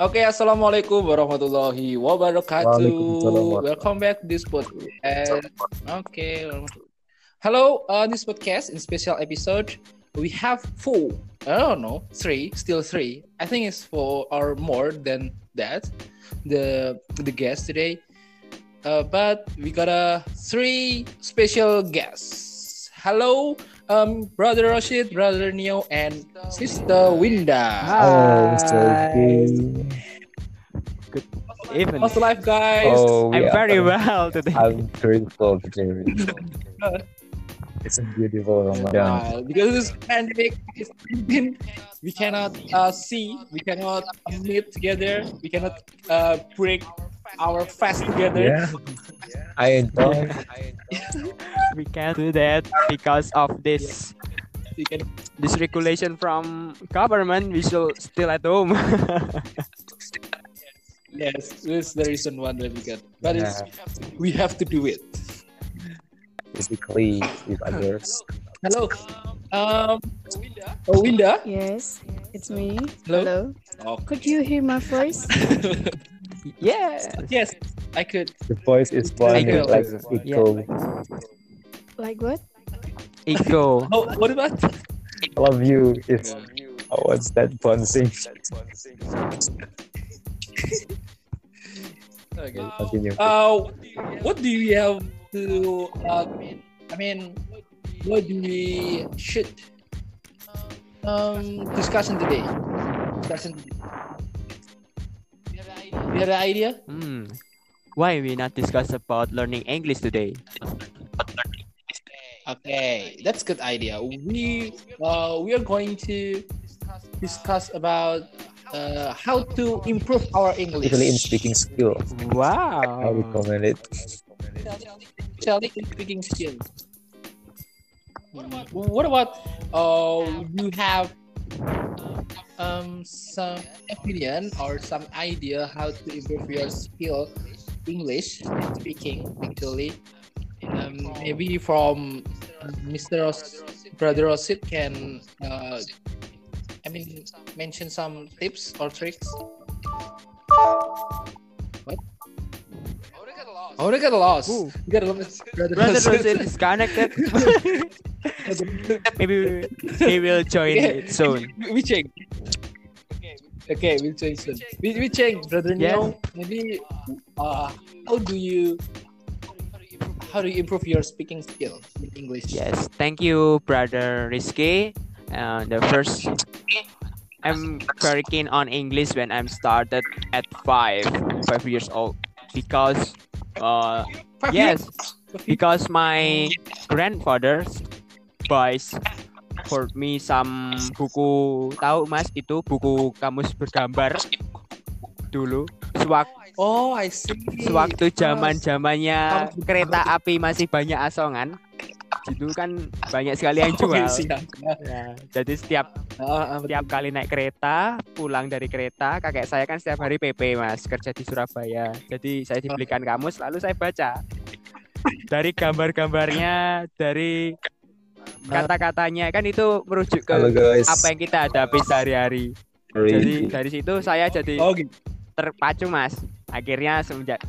Oke, assalamualaikum warahmatullahi wabarakatuh. Welcome back to this podcast. Okay. Hello, uh, this podcast in special episode we have four. I don't know, three, still three. I think it's four or more than that. The the guest today, uh, but we got a three special guests. Hello, um, brother Rashid, brother Neo, and sister Winda. Oh, Mr. King. Even How's life, guys? Oh, I'm we very are- well today. I'm grateful today. it's a beautiful Ramadan. Uh, because this pandemic is we cannot uh, see, we cannot meet together, we cannot uh, break our fast together. Yeah. I enjoy. we can't do that because of this We can, this regulation from government. We should still at home. Yes, this is the reason one that we got. But it's, Yeah. we have to do it. Physically with others. Hello. Um, oh, Winda. Yes, it's me. Hello. Oh, Could you hear my voice? yeah. yes, I could. The voice is one Echo. like echo. like what? Echo. Oh, what about? I love you. It's oh, what's that bouncing? Okay. Continue. Uh, what do you have to? Uh, I mean, what do we should um discussion today? Discussion today. You have an idea? Hmm. Why we not discuss about learning English today? Okay, that's good idea. We uh we are going to discuss about uh how to improve our English. Especially in speaking skill. Wow. I recommend it. especially in speaking skills. What about uh you have um some opinion or some idea how to improve your skill English speaking actually? Um, maybe from Mr. Ros- Brother Rosit can uh, I mean mention some tips or tricks. What? Oh, they got lost. Ooh. You got lost. Brother, Brother Rosit. Rosin is connected. Maybe he will join Okay. it soon. we check. Okay, we'll change soon. We, we check, brother Yes. Neo. Maybe uh how do you how do you improve your speaking skill in English? Yes, thank you, brother Rizky. Uh, the first, I'm very keen on English when I'm started at five, five years old, because, uh, Five yes, years? because my grandfather buys for me some buku tahu mas? Itu buku kamus bergambar dulu. Sewaktu Oh, I see. sewaktu zaman zamannya kereta api masih banyak asongan itu kan banyak sekali yang Oh, jual see. Ya, jadi setiap ah, betul. setiap kali naik kereta pulang dari kereta kakek saya kan setiap hari PP mas kerja di Surabaya jadi saya dibelikan kamus lalu saya baca dari gambar-gambarnya dari kata-katanya kan itu merujuk ke Halo guys. apa yang kita hadapi sehari-hari jadi dari situ saya jadi Oh, gitu. terpacu mas akhirnya semenjak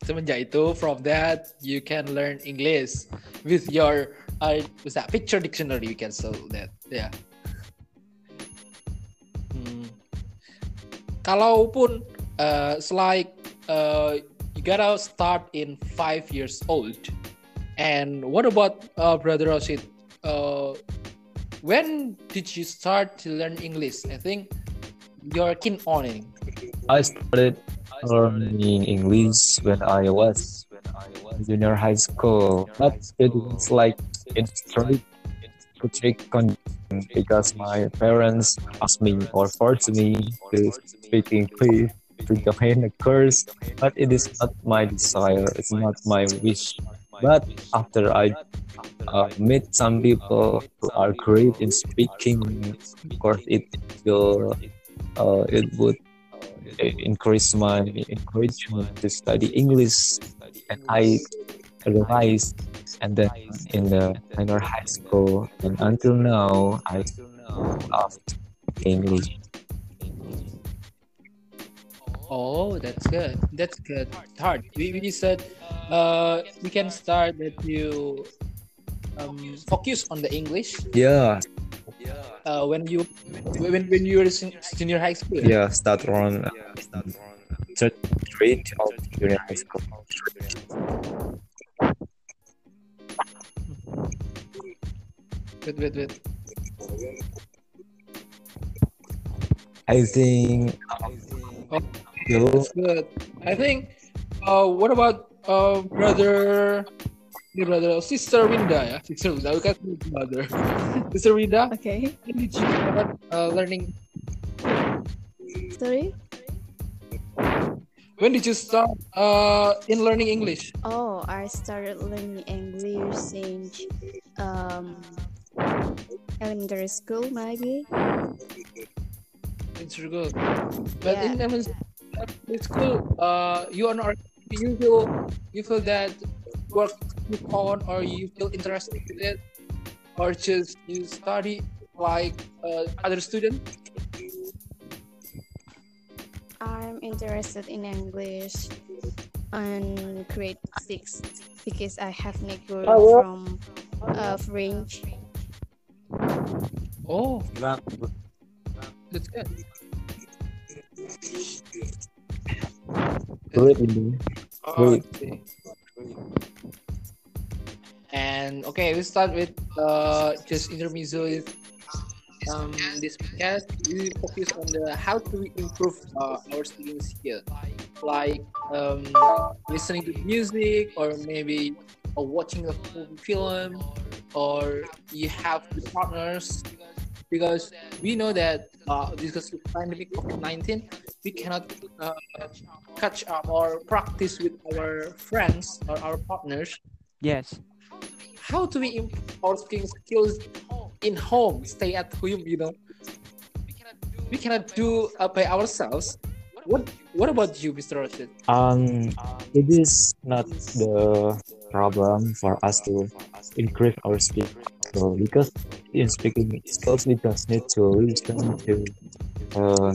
Semenjak itu, from that you can learn English with your uh, that picture dictionary. You can sell that. Yeah. Hmm. Kalaupun uh, it's like uh, you gotta start in five years old. And what about uh, brother Rashid? Uh, when did you start to learn English? I think you're keen on it. I started learning English when I was in junior high school, but it was like in strict, strict condition because my parents asked me or forced me to speak English to join a course, but it is not my desire. It's not my wish. But after I uh, meet some people who are great in speaking, of course, it will uh, it would increase my encouragement to study English, and I realized, and then in the minor high school, and until now, I still love English. Oh, that's good. That's good. Hard. We, we said uh, we can start that you um, focus on the English Yeah, uh, when you when when you were in junior high school. yeah. Start around uh, third grade of junior high school. Wait, wait, wait. I think. Oh. That's good. I think. Uh, what about uh, brother? Your brother, or sister Winda ya, sister Winda, bukan brother. sister Winda, Okay. when did you start uh, learning? Sorry. When did you start uh, in learning English? Oh, I started learning English since um elementary school maybe. It's really good. But Yeah. in elementary school, uh, you are not. You feel you feel that work with on, or you feel interested in it, or just you study like uh, other student. I'm interested in English and grade six because I have Negro from uh, French. Oh, that's good. Great India. Oh, Great. okay. And okay, we start with uh just intermezzo with um this podcast. We focus on the how to improve uh, our speaking skill, like um listening to music or maybe or watching a film or you have the partners because we know that uh, because of pandemic COVID-19 we cannot uh, catch up or practice with our friends or our partners Yes. How do we improve our speaking skills in home stay at home you know? We cannot do uh, by ourselves. What what about you mr rashid? Um, it is not the problem for us to increase our speaking skill because in speaking skills we just need to listen to uh,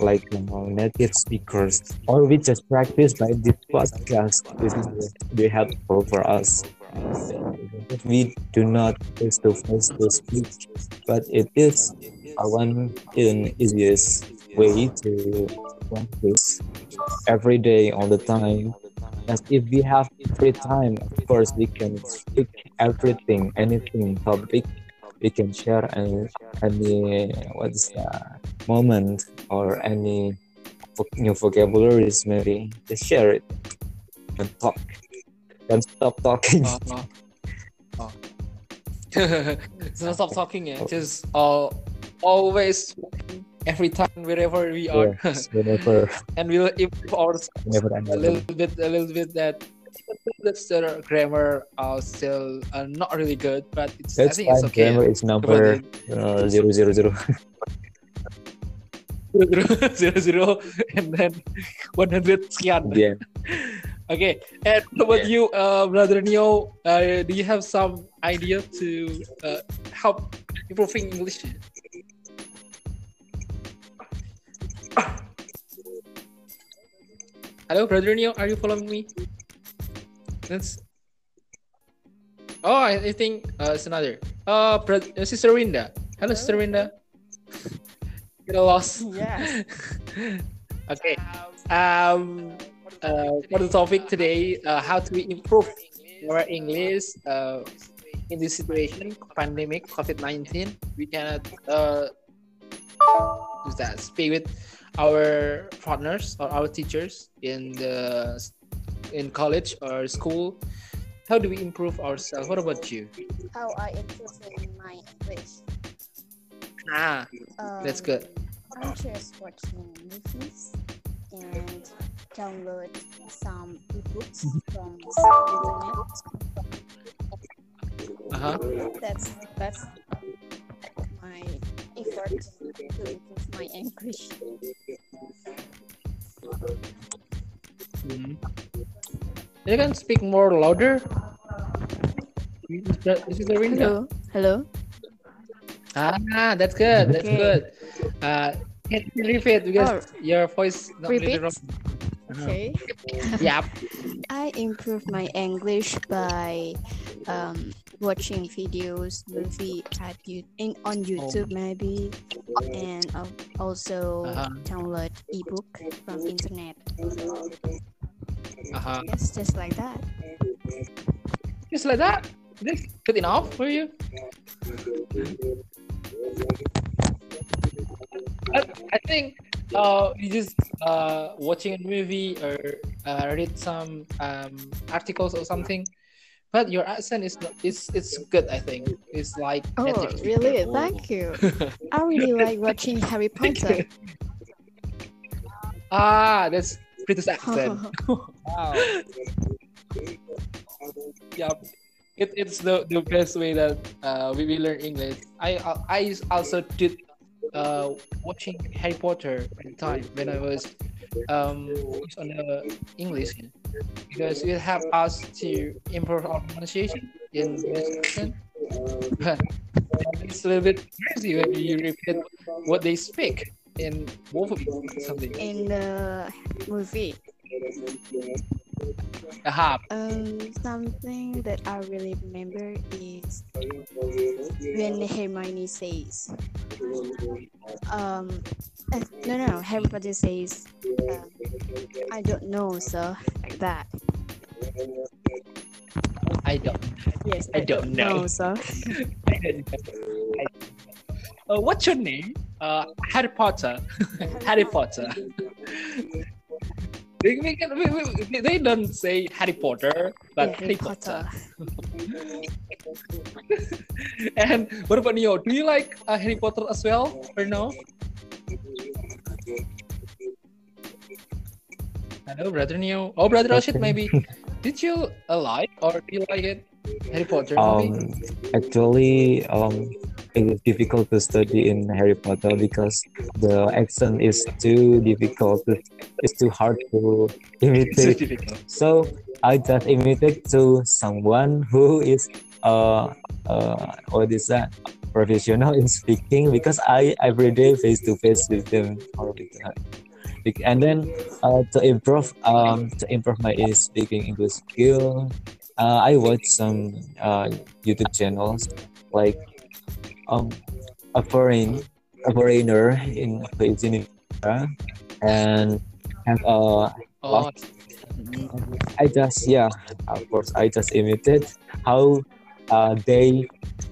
like you know, native speakers. Or we just practice by this podcast. This is very helpful for us. We do not face to face speak, but it is a one in easiest way to practice every day all the time. As if we have free time of course we can speak everything anything topic we can share any any what's the moment or any new vocabularies maybe. Just share it and talk and stop talking. Uh, uh, uh. so stop talking yeah just uh, always every time wherever we are. Yes, whenever. And we'll improve our whenever a little bit a little bit that that's the grammar are still uh, not really good but it's I that's think fine. it's okay. Grammar is number uh, zero zero zero. Zero zero and then 100 sekian yeah okay and what about you uh, brother Neo uh, do you have some idea to uh, help improving English? Hello brother Neo are you following me? That's oh I, I think uh, it's another. Uh, bro- uh sister Winda hello sister Winda get lost. Yes. okay. Um, uh, for the topic today, uh, how to improve our English uh, in this situation, pandemic, COVID nineteen. We cannot uh, do that. Speak with our partners or our teachers in the in college or school. How do we improve ourselves? What about you? How I improve in my English. Ah, Um, that's good. I just watching movies and download some ebooks from some internet. Uh huh. That's that's my effort to improve my English. Hmm. You can speak more louder. This is the window. Hello. Hello. Ah, that's good. That's Okay. good. Uh, Can you repeat because Oh, your voice not really repeat? wrong. Okay. Yep. I improve my English by um, watching videos, movie at you in on YouTube maybe, and al- also Uh-huh. download ebook from internet. Uh-huh. Yes, just like that. Just like that. That's good enough for you. I, I think uh, you just uh, watching a movie or uh, read some um, articles or something, but your accent is not, it's it's good. I think it's like Oh, native really? speaker. Thank you. I really like watching Harry Potter. ah, that's British accent. Wow. yeah it, it's the, the best way that uh, we will learn english i i also did uh, watching harry potter at the time when i was um on the english because it helped us to improve our pronunciation in this but it's a little bit crazy when you repeat what they speak in both of you something In the movie, Aha. um, something that I really remember is when Hermione says, um, no, no, Harry Potter says, um, I don't know, so like that. i don't Yes, I don't know. so. uh, what's your name? Uh, Harry Potter. Harry Potter. they, we can, we, we, they don't say Harry Potter, but Yeah, Harry Potter. and what about Neo? Do you like uh, Harry Potter as well, or no? Hello, brother Neo. Oh, brother Rashid, Okay. maybe. Did you uh, like or do you like it? Harry Potter movie? Um, actually, um, it is difficult to study in Harry Potter because the accent is too difficult. It's too hard to imitate. So I just imitate to someone who is uh uh what is that professional in speaking because I every day face to face with them all the time. Bec- And then uh, to improve um to improve my speaking English skill, uh, I watch some uh, YouTube channels like um a foreign a foreigner in who is in India and have a Oh, I just yeah, of course I just imitate how uh, they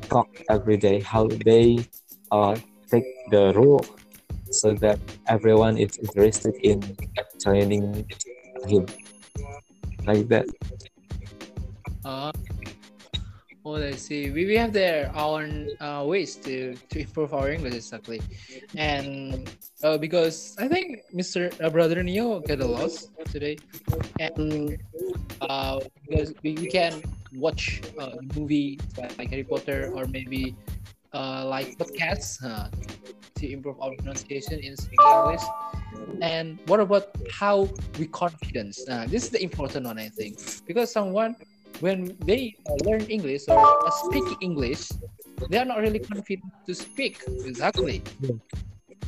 talk every day, how they uh, take the rule, so that everyone is interested in joining him, like that. uh, oh, I see. We, we have their own uh, ways to, to improve our English exactly, and uh, because I think Mr. Uh, Brother Neo get a loss today, and uh, because we, we can watch uh, movie like Harry Potter or maybe uh, like podcasts uh, to improve our pronunciation in speaking English. And what about how we confidence? Uh, this is the important one, I think, because someone when they uh, learn English or uh, speak English, they are not really confident to speak exactly.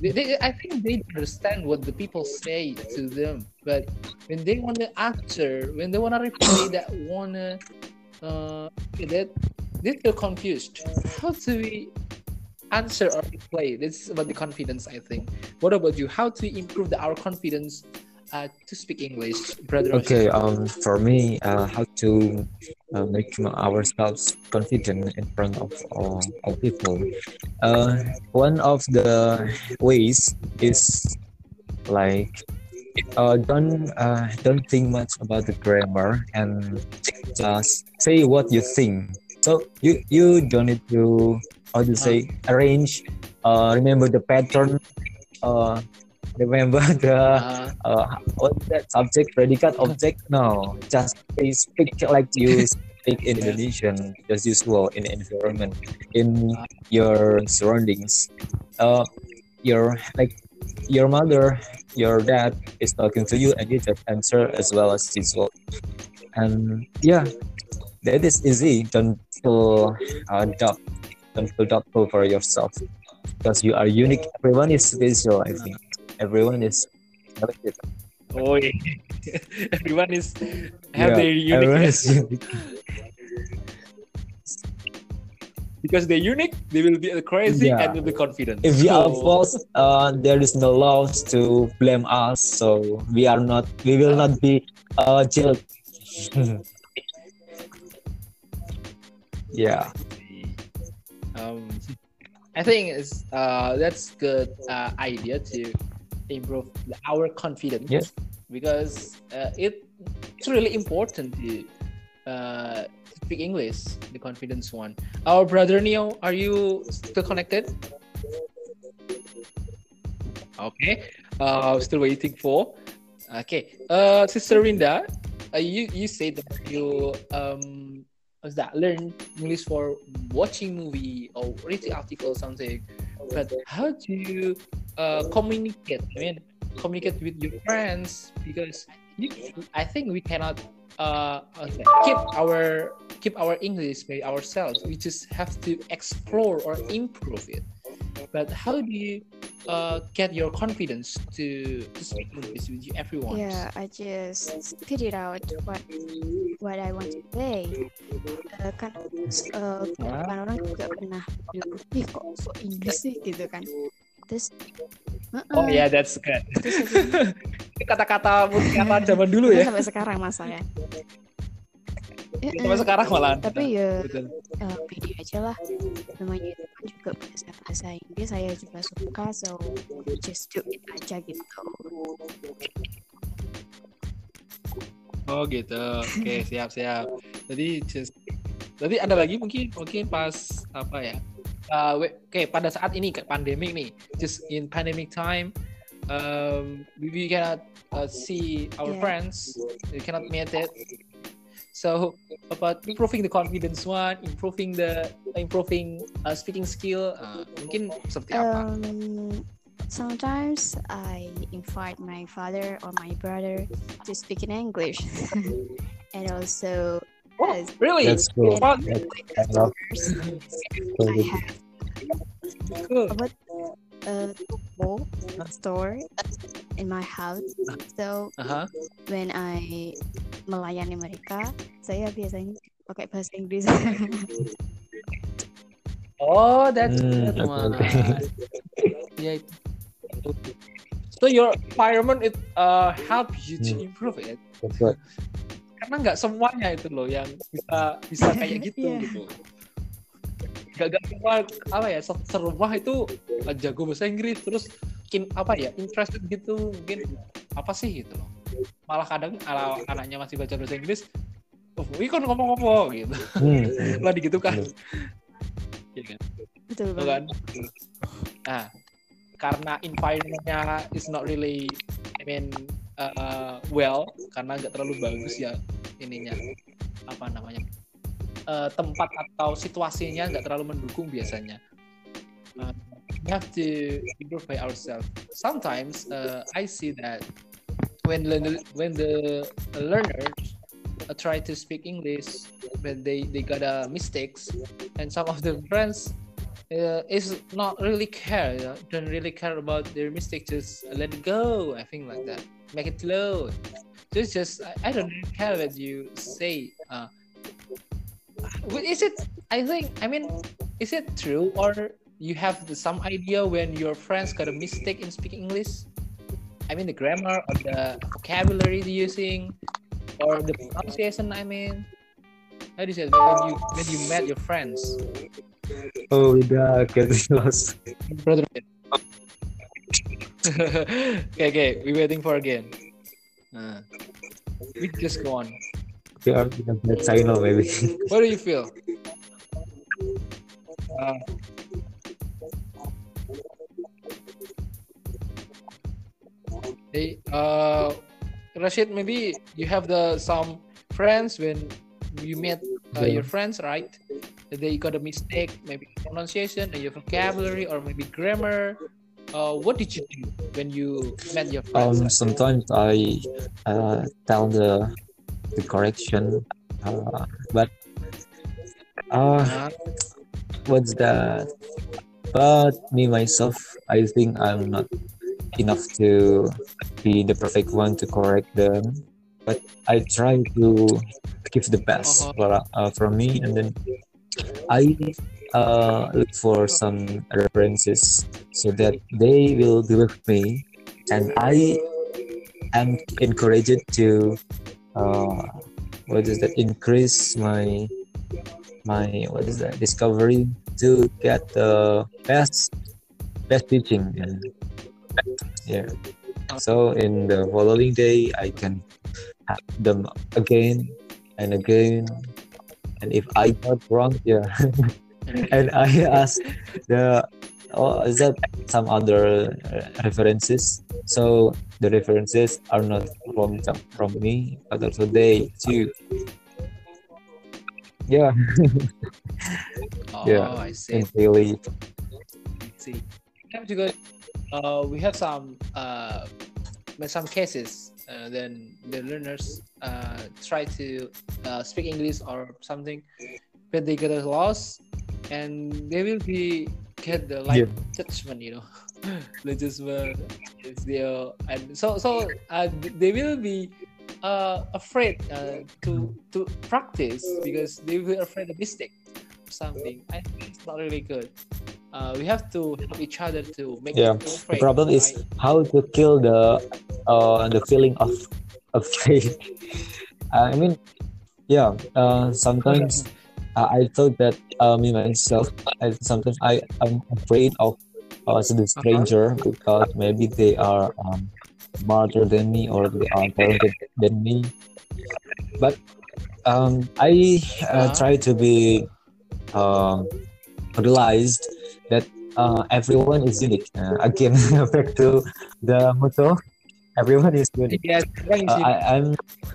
They, they, I think they understand what the people say to them, but when they want to answer, when they want to reply, that want to uh, that they feel confused. How do we answer or reply? This is about the confidence, I think. What about you? How to improve the, our confidence uh, to speak English, brother? Okay, um, for me, uh, how to uh, make ourselves confident in front of all, all people. Uh, one of the ways is like uh, don't uh, don't think much about the grammar and just say what you think. So you you don't need to how to say arrange. Uh, remember the pattern. Uh, remember the Uh, uh, that subject predicate object? No. Just speak like you speak in indonesian just as usual in environment in your surroundings. Uh your like your mother your dad is talking to you and you just answer as well as usual. And yeah that is easy. Don't feel uh, doubt don't feel doubtful for yourself. Because you are unique. Everyone is special. I think everyone is. Oh, yeah. everyone is have Yeah, their uniqueness. unique. because they're unique, they will be crazy Yeah. and will be confident. If we are false, uh, there is no laws to blame us. So we are not. We will not be uh, jailed. yeah. um, I think it's uh, that's good uh, idea to improve our confidence Yes. because uh, it, it's really important to uh, speak English, the confidence one. Our brother Neo, are you still connected? Okay, uh, still waiting for. Okay, uh, Sister Rinda, uh, you you said that you um what's that learn English for watching movie or reading article or something. But how do you uh, communicate? I mean, communicate with your friends because you, I think we cannot uh, okay, keep our keep our English by ourselves. We just have to explore or improve it. But how do you uh, get your confidence to, to speak English with everyone? Yeah, I just spit it out what what I want to say. Eh, kan eh, kan orang juga pernah bilang, ih kok so Inggris sih gitu kan. Terus, Oh "Heeh." yeah, that's good. Kata-kata kata zaman dulu ya. sampai sekarang masalahnya. Sampai sekarang malah. Tapi ya Betul. eh, pede aja lah. Namanya itu kan juga bahasa bahasa Inggris saya juga suka, so just do it aja gitu. Oh gitu. Oke, siap siap. Jadi just Jadi ada lagi mungkin mungkin pas apa ya? Uh, Oke, pada saat ini kayak pandemic nih, just in pandemic time, um, we, we cannot uh, see our Yeah. friends, we cannot meet it. So about improving the confidence one, improving the improving uh, speaking skill, uh, mungkin seperti apa? Um, sometimes I invite my father or my brother to speak in English, and also yes, Really? That's cool. What? That, I love I have Cool. a toko store in my house. So Aha. when I melayani mereka, saya biasanya pakai bahasa Inggris. Oh, that's Hmm, good one. okay. Yeah. So your environment it uh help you to Hmm. improve it. That's right. Karena nggak semuanya itu loh yang bisa bisa kayak gitu Iya. gitu. Gak gak semua apa ya se- serumah itu uh, jago bahasa Inggris terus mungkin apa ya interested gitu mungkin apa sih gitu loh. Malah kadang ala anaknya masih baca bahasa Inggris, oh, ini kan ngomong-ngomong gitu. Hmm. Lah gitu kan. Iya kan? Betul Betul banget. kan? Nah, karena environment-nya is not really, I mean, uh, well, karena nggak terlalu bagus ya ininya, apa namanya, uh, tempat atau situasinya nggak terlalu mendukung biasanya. Uh, we have to improve by ourselves. Sometimes uh, I see that when when the learners uh, try to speak English, but they they got a mistakes, and some of the friends uh, is not really care, you know, don't really care about their mistake. Just let it go. I think like that. Make it flow. Just, just I, I don't care what you say. Uh, is it? I think. I mean, is it true or you have the, some idea when your friends got a mistake in speaking English? I mean, the grammar or the vocabulary they're using, or the pronunciation. I mean, how do you say when you when you met your friends? Oh, udah getting lost. brother. okay, okay, we waiting for again. Uh, we just go on. We are in a bad signal maybe. What do you feel? Uh, hey, uh, Rashid, maybe you have the some friends when you met uh, Yeah. your friends, right? They got a mistake, maybe pronunciation or your vocabulary or maybe grammar. Uh, what did you do when you met your friends? Um, sometimes I uh, tell the the correction, uh, but uh, Uh, what's that? But me myself, I think I'm not enough to be the perfect one to correct them. But I try to give the best Uh-huh. for, uh, from me, and then I uh, look for some references so that they will be with me, and I am encouraged to uh, what is that increase my my what is that discovery to get the best best teaching. And yeah. So in the following day i can have them again and again. And if i got wrong yeah. And i ask the oh is that some other uh, references? So the references are not from from me but also they too yeah Oh, Yeah. I see. and really see. We have to go. Uh, we have some uh, some cases. Uh, then the learners uh, try to uh, speak English or something, but they get lost, and they will be get the like Yeah. judgment, you know, the judgment is there, and so so uh, they will be uh, afraid uh, to to practice because they will afraid of mistake or something. I think it's not really good. Uh, we have to help each other to make Yeah, the problem is how to kill the uh the feeling of faith i mean yeah uh sometimes uh, i thought that uh, me myself I, sometimes i i'm afraid of uh the stranger because maybe they are um smarter than me or they are talented than me but um i uh, Uh-huh. try to be um realized that uh, everyone is unique. Uh, again, back to the motto, everyone is unique. Yes, Uh, I, I'm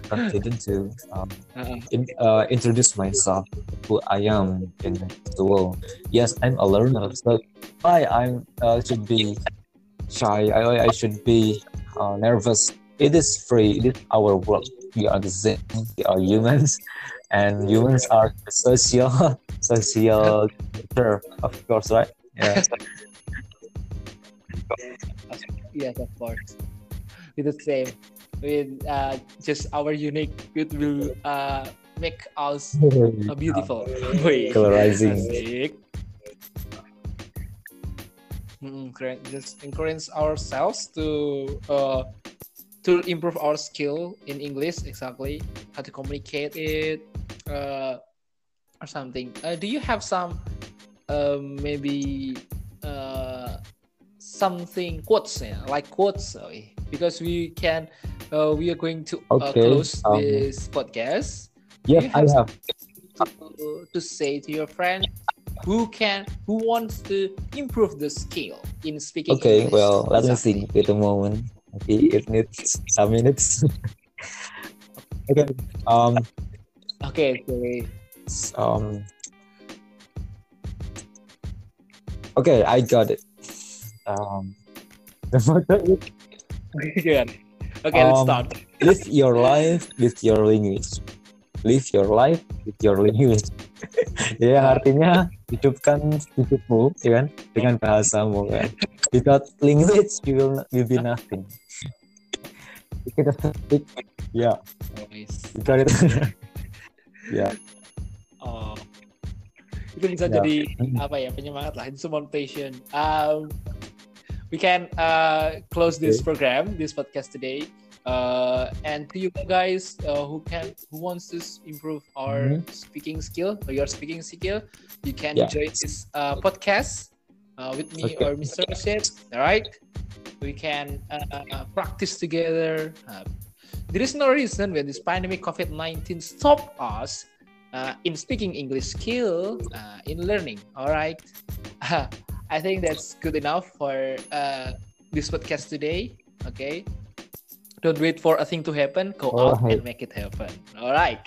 confident to um, uh-uh. in, uh, introduce myself, who I am in the world. Yes, I'm a learner, so why I'm uh, should be shy? I, I should be uh, nervous. It is free. It is our world. We are the same. We are humans, and humans are social, social nature, of course, right? Yeah. Yes, of course. With the same. With uh, just our unique, it will uh, make us beautiful. Colorizing. Asik. Mm, keren. Just encourage ourselves to uh, to improve our skill in English exactly how to communicate it uh, or something. Uh, do you have some um, maybe uh, something quotes yeah, like quotes uh, because we can uh, we are going to uh, Okay, close um, this podcast Yes, you I have have. to, to say to your friend who can who wants to improve the skill in speaking Okay, English. well, let me Exactly. think. Wait a moment. Maybe it needs some minutes. okay. Um. okay okay Um. Okay, I got it. Um. The motto is good okay let's Um, start live your life with your language. Live your life with your language. ya, artinya hidupkan hidupmu, ya kan, dengan bahasamu kan. Without language, you will will be nothing. You can speak, yeah, Nice. you got it. yeah, Oh. itu bisa Ya. jadi apa ya penyemangat lah itu motivation um, we can uh, close this program this podcast today uh, and to you guys uh, who can who wants to improve our speaking skill or your speaking skill you can Yeah. join this uh, podcast uh, with me Okay. or Mr. Rashid all right we can uh, uh, practice together uh, there is no reason when this pandemic COVID-19 stop us uh, in speaking English skill uh, in learning. All right, I think that's good enough for uh, this podcast today. Okay, don't wait for a thing to happen. Go All out and make it happen. All right.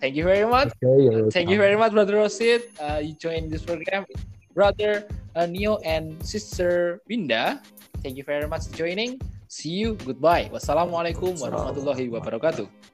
Thank you very much. okay, you're Thank you very much, brother Rosid. Uh, you joined this program, brother uh, Neo and sister Winda. Thank you very much for joining. See you. Goodbye. Wassalamualaikum warahmatullahi wabarakatuh.